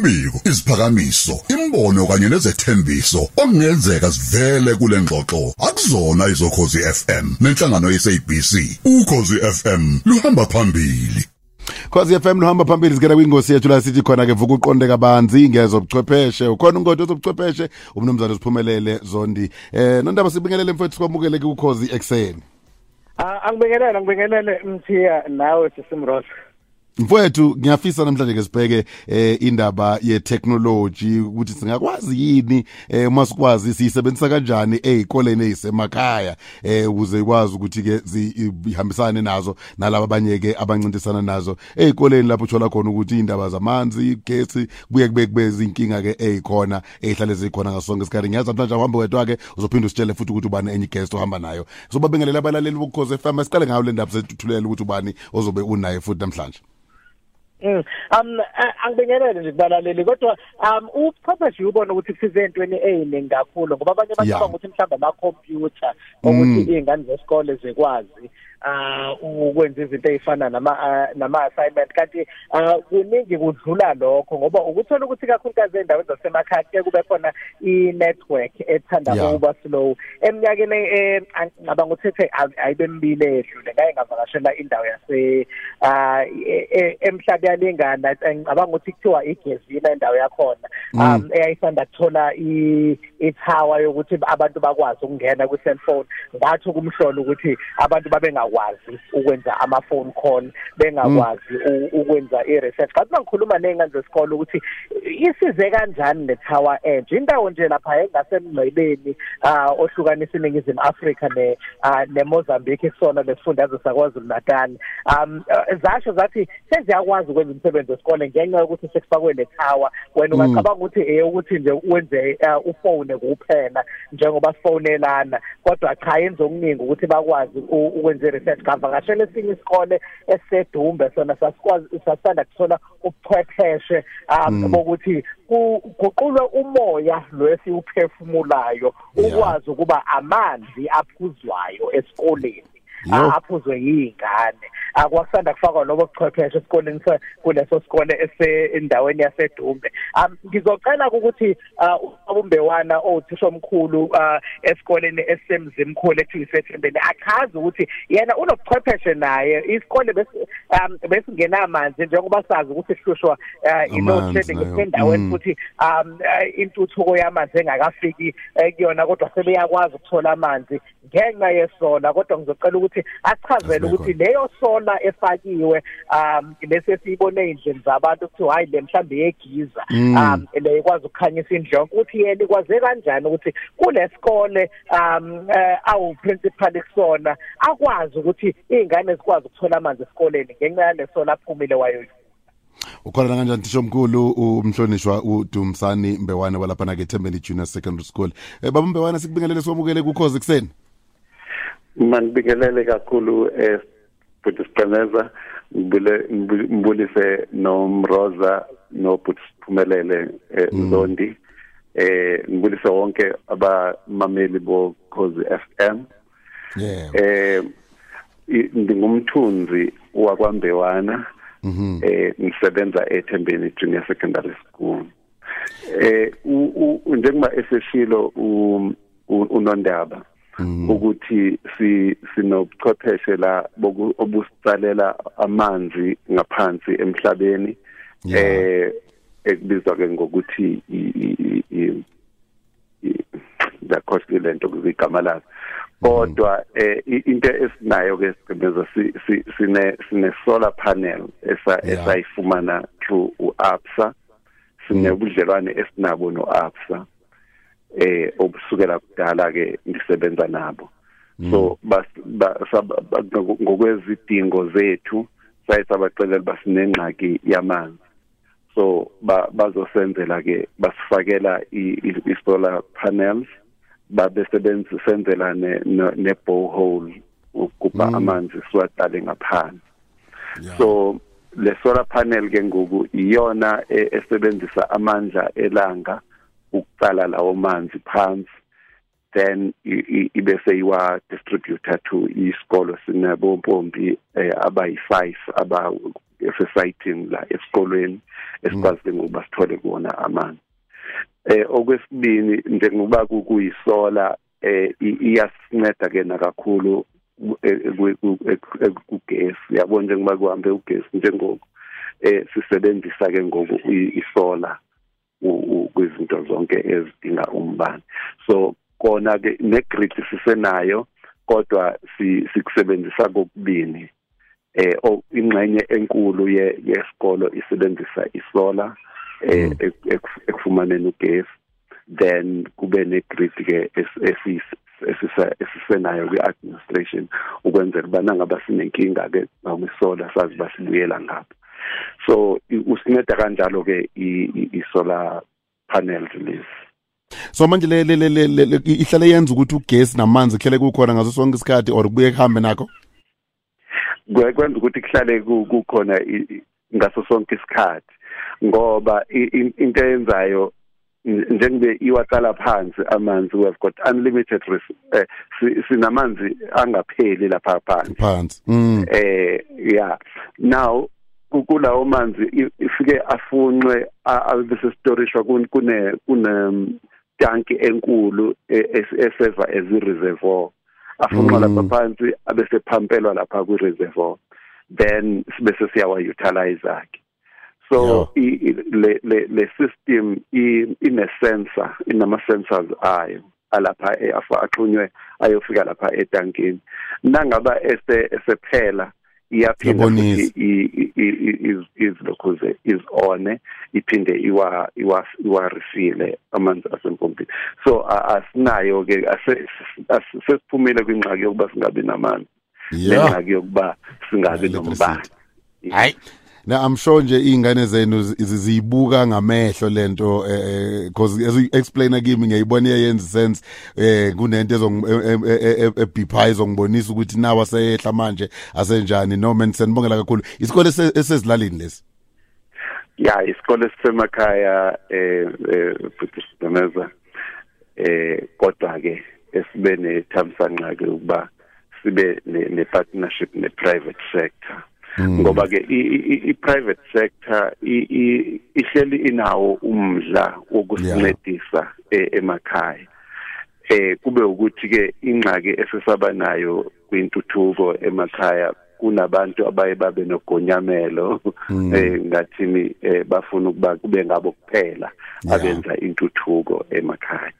Imbiko, isiphakamiso, imbono kanye nezethembiso okungenzeka sivele kule ngxoxo akuzona izokhozi FM nenhlangano yeSABC. Ukhozi FM luhamba phambili. Khosi FM luhamba phambili sikena kwingosi yethu la sithi khona ke vuka uqonde kabanzi ngezobuchwepheshe ukhona ungodi wezobuchwepheshe umnumzane usiphumelele zondi eh nondaba sibingelele mfethu sikwamukele ke ukhozi ekseni Ah angibingelele ngibingelele mthiya nawe sisimrosa. Mfowethu ngiyafisa namhlanje ke sibheke eh indaba ye technology ukuthi singakwazi yini eh uma sikwazi siyisebenzisa kanjani ezikoleni ezisemakhaya eh ukuze ikwazi ukuthi ke zihambisane nazo nalabo abanye ke abancintisana nazo. Ezikoleni lapho uthola khona ukuthi indaba zamanzi igesi kuye kube kube izinkinga ke ezikhona ezihlale zikhona ngasonke isikhathi. Ngiyazi namhlanje uhambe wedwa ke uzophinda usitshele futhi ukuthi ubani enye guest ohamba nayo. So babengelela abalaleli bokhoze FM siqale ngayo le ndaba sethuthulele ukuthi ubani ozobe unaye futhi namhlanje. Mm. Um a- angibingelele nje kubalaleli kodwa um ubuchwepheshe ubona ukuthi kusize entweni eyiningi kakhulu ngoba abanye Yeah. bacabanga ukuthi mhlawumbe ama computer ukuthi izingane zesikole zikwazi ah ukwenza izinto ezifana nama ah, nama assignment kanti ah, kuningi kudlula lokho ngoba ukuthola ukuthi kakhulukazi endaweni zasemakhaya kuye kube khona i network ethanda ukuba slow. Eminyakeni eh, ngicabanga ukuthi ayibe mbili edlule ngaye ngavakashela indawo yase ah e- e- emhlabi yalingana ngicabanga ukuthi kuthiwa igezina indawo yakhona um eyayisanda kuthola i ithawa yokuthi abantu bakwazi ukungena ku cellphone ngathi kumhlolo ukuthi abantu babengakwazi ukwenza ama phone call bengakwazi u- ukwenza i research kanti mangikhuluma nezingane zesikole ukuthi isize kanjani le tower enje indawo nje lapha engasemngcwebeni ah ohlukanisa iningizimu Africa ne ah, ne Mozambique kusona lesifundazwe sakwaZulu Natal um eh, zasho zathi seziyakwazi ukwenza umsebenzi wesikole ngenxa yokuthi sekufakwe le tower wena ungacabanga ukuthi eh ukuthi nje wenze eh, ufone kuphela njengoba sifonelana kodwa cha yenza okuningi ukuthi bakwazi u- ukwenza research ngavakashela esinye isikole esisedumbe sona sasikwazi sasanda kuthola ubuchwepheshe um bokuthi kuguqulwe umoya lwesiuphefumulayo Yeah. ukwazi ukuba amanzi aphuzwayo esikoleni aphuzwe yingane. Akwakusanda kufakwa lobo buchwepheshe esikoleni kuleso sikole esendaweni yasedumbe. Um ngizocela ukuthi ubumbewana othisha omkhulu uh, esikoleni esemzimkhulu ethi isethembeni achaze ukuthi yena unobuchwepheshe naye. Isikole bes- um besingenamanzi njengoba sazi ukuthi sihlushwa uh, i-load Amanzi shedding nayo. endaweni Mm. futhi um intuthuko yamanzi engakafiki kuyona kodwa sebeyakwazi ukuthola amanzi ngenxa yesola. Kodwa ngizocela ukuthi achazele Asibe ukuthi leyo sola efakiwe um bese siyibone endlini zabantu ukuthi hayi le mhlambe yegiza Mm. um le ikwazi ukukhanyisa indlu ukuthi yena ikwaze kanjani ukuthi kulesikole um eh, awu principal kusona akwazi ukuthi izingane zikwazi ukuthola amanzi esikoleni ngenxa yalesola aphumile wayo ukhona kanjani thisho omkhulu umhlonishwa uDumsani Mbewane walapha na ke Thembeni Junior Secondary School. Eh baba Mbewane sikubingelele somukele kukhozi kuseni manibingelele kakhulu eh futhi siqineza ngibule ngibulise nomroza nobuthi siphumelele eh, zondi eh ngibulise wonke abamameli bo Khosi FM yeah. Eh i- ngingumthunzi wakwambewana mhm eh ngisebenza eThembeni Junior Secondary School. Eh u- u- njengoba eseshilo u- u- unondaba ukuthi si sinobuchwepheshe la obusisalela amanzi ngaphansi emhlabeni. Eh ekubizwa ke ngokuthi i- i- i- i- zakhohle lento kuzigama lazo. Kodwa eh into esinayo ke sicebeza si- si- sine sine solar panel esa esayifumana through uAbsa sinebudlelwane esinabo noAbsa eh obusukela kudala ke ngisebenza nabo. So bas ba- sab- ba- ngokwezidingo zethu sayisabaxelela basinengxaki yamanzi. So ba bazosenzela ke basifakela i i- i solar panels babesebenzisenzela ne ne ne borehole ukuba amanzi siwaqale ngaphansi yeah. So le solar panel ke ngoku iyona e- esebenzisa amandla elanga ukuqala lawo manzi phansi then i- i- ibe seyiwa distributor to isikolo sinabo mpompi eh, abayi5 aba esesayithini la esikolweni esikwazi ngokuba sithole kuona amanzi. Eh okwesibini njengoba kuyisola eh iyasinceda ke na kakhulu kugesi. Yabona njengoba kuhambe ugesi njengoku eh sisebenzisa ke ngoku isola. Kwizinto zonke ezidinga umbane. So kona ke negrid sisenayo kodwa sikusebenzisa kokubini eh ingxenye enkulu yesikolo isebenzisa isolar eh mm. ekufumaneni ugesi. Then kube negrid ke esisenayo kwi-administration ukwenzela uba nangaba sinenkinga ke ngakwisola sazi basibuyela ngapha so usinceda kanjalo ke i-solar panels lezi so manje le le le ihlale yenza ukuthi ugesi namanzi kuhlele kukhona ngaso sonke isikhathi or kubuye kuhambe nakho? Kwenza ukuthi kuhlale kukhona ngaso sonke isikhathi. Ngoba into eyenzayo njengobe iwaqala phansi amanzi we have got unlimited eh, sinamanzi angapheli lapha phansi. Phansi. Mm. eh yeah. Now kulawo manzi ifike afunqwe abese storage kune kune tanki enkulu e, eseva as i reservoir afunqwa lapha mm. phansi abese phampelwa lapha ku reservoir then bese siyawa utilize akhe so le le le system ine sensor inama sensors ayo alapha afa axhunywe ayofika lapha etankini. Nangaba ese esephela iyaphinda futhi izilokhuze izone iphinde iwa iwa iwa refill amanzi asempompini. So asinayo ke sesiphumile kwingxaki yokuba singabi namanzi. Lengxaki yokuba singabi nombane hayi. Na i'm sure nje ingane zenu zizibuka ngamehlo lento eh because as you explain kimi ngiyayibona iyenza sense eh kunento ezongibhipha izongibonisa ukuthi nawa seyehla manje asenjani no man senibongela kakhulu. Isikole esezilalini lesi? Ya isikole sisemakhaya eh futhi sidameza eh kodwa ke esibe nethamsanqa ke ukuba sibe ne partnership ne private sector. Ngoba ke i private sector ihleli inawo umdla wokusincedisa e, emakhaya. Eh kube ukuthi ke ingxaki esesaba nayo kwintuthuko emakhaya kunabantu abaye babe nogonyamelo mm. eh ngathini eh, bafuna ukuba kube ngabo kuphela abenza intuthuko emakhaya.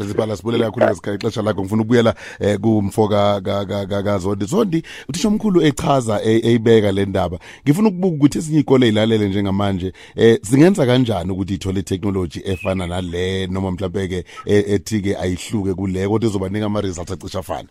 Principal asibulela kakhulu ngesikhathi ixesha lakho. Ngifuna ukubuyela eh kumfo ka ka ka Zondi. Zondi uthisha omkhulu echaza e, eyibeka le ndaba. Ngifuna ukubuka ukuthi esinye izikole ilalele njengamanje eh singenza kanjani ukuthi ithole technology efana nale noma mhlawumbe ke e, ethi ke ayihluke kule kodwa izobanika ama results acisha afana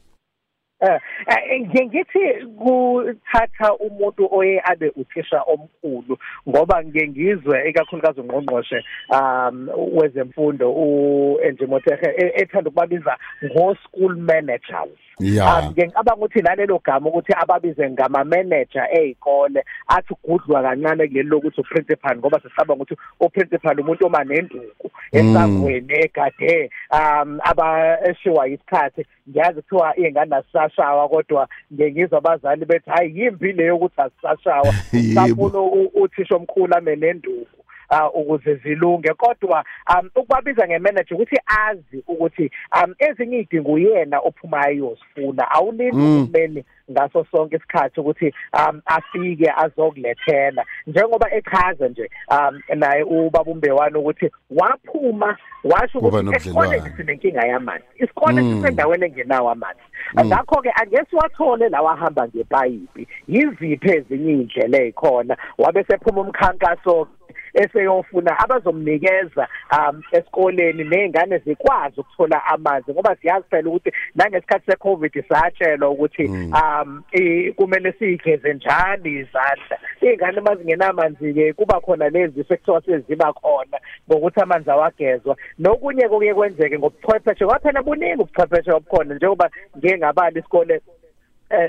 Eh, eh ngithi kuthatha umuntu oye abe uthisha omkhulu ngoba ngeke ngizwe ikakhulukazi ungqongqoshe um wezemfundo uEnjimotehe e, ethanda ukubabiza ngo school managers um ngicabanga ukuthi nalelo gama ukuthi ababize ngama manager ezikole athi gudlwa kancane kulelo lokuthi uprincipal ngoba sisaba ukuthi uprincipal umuntu oma nenduku esangweni egade um abashiwa isikhathi ngiyazi kuthiwa ingane asashawa kodwa ngengizwa abazali bethi hayi yimbi leyo ukuthi asashawa. Safuna uthisha omkhulu ame nenduku. uh, ukuze zilunge. Kodwa um ukubabiza ngemanager ukuthi azi ukuthi um ezinye idingo uyena ophuma ayosifuna awulindi mm. kumeni ngaso sonke isikhathi ukuthi um afike azokulethela. Njengoba echaza nje naye ubaba umbewani ukuthi waphuma washo ukuthi isikole sinenkinga yamanzi. Isikole mm. sisendaweni engenawo amanzi. Mm. ngakho ke angeke wathole lawa hamba ngepayipi. Yiziphi ezinye indlela ezikhona wabe sephuma umkhankaso eseyofuna abazomnikeza um esikoleni nezingane zikwazi ukuthola amanzi ngoba siyazi phela ukuthi nangesikhathi secovid satshelwa ukuthi mm. um kumele sigeze njalo izandla izingane mazingenamanzi ke kuba khona lezi sekuthiwa seziba khona ngokuthi amanzi awagezwa nokunye kuye kwenzeke ngobuchwepheshe kwaphela buningi ubuchwepheshe obukhona njengoba ngeke ngabala isikole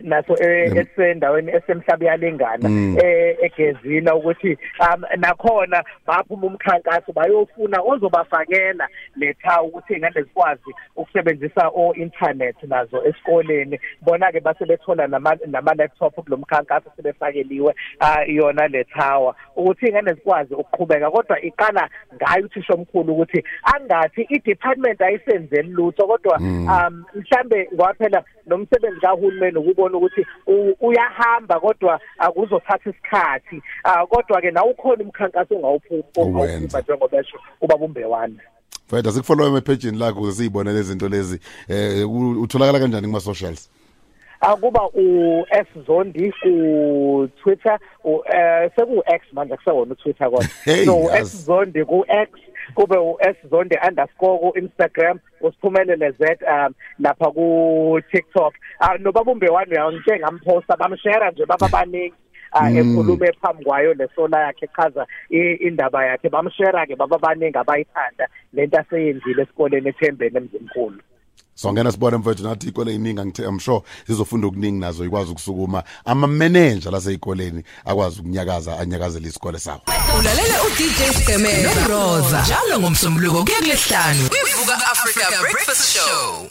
naso eh, esendaweni esemhlabi yalengana eh egezina ukuthi um nakhona baphuma umkhankaso bayofuna ozobafakela letha ukuthi ingane zikwazi ukusebenzisa o internet nazo esikoleni. Bona ke base bethola nama nama laptop kulomkhankaso sebefakeliwe yona lethawa ukuthi ingane zikwazi ukuqhubeka kodwa iqala ngayo uthisha omkhulu ukuthi angathi i department ayisenzeli lutho kodwa um mhlambe kwaphela nomsebenzi kahulumeni ukubona ukuthi uyahamba kodwa akuzothatha isikhathi. Kodwa ke nawu khona umkhankaso ongawuphuma njengoba esho ubabumbe wani Fayda sikufollow epage lakho ukuze siyibone lezi zinto lezi. Eh utholakala kanjani kuma socials akuba u S Zondi ku Twitter u eh seku X manje akusewona uTwitter kodwa. So S Zondi ku X kube u S Zondi underscore ku Instagram usiphumelele Z um lapha ku TikTok. Nobabumbe wani uyangithe ngamposta bamshare nje baba baningi ekhulume phambi kwayo lesona yakhe echaza indaba yakhe. Bamshare ke baba baningi abayithanda. Lento aseyenzile esikoleni ethembeni emzimkhulu songena sibone mfethu nathi ikole iningi ngithe I'm sure sizofunda okuningi nazo ikwazi ukusukuma. Ama manager laseyikoleni akwazi ukunyakaza anyakazela isikole sabo. Ulalela u DJ Skemela no Rosa njalo ngomsombuluko kuye kulesihlanu kwivuka Africa Breakfast Show.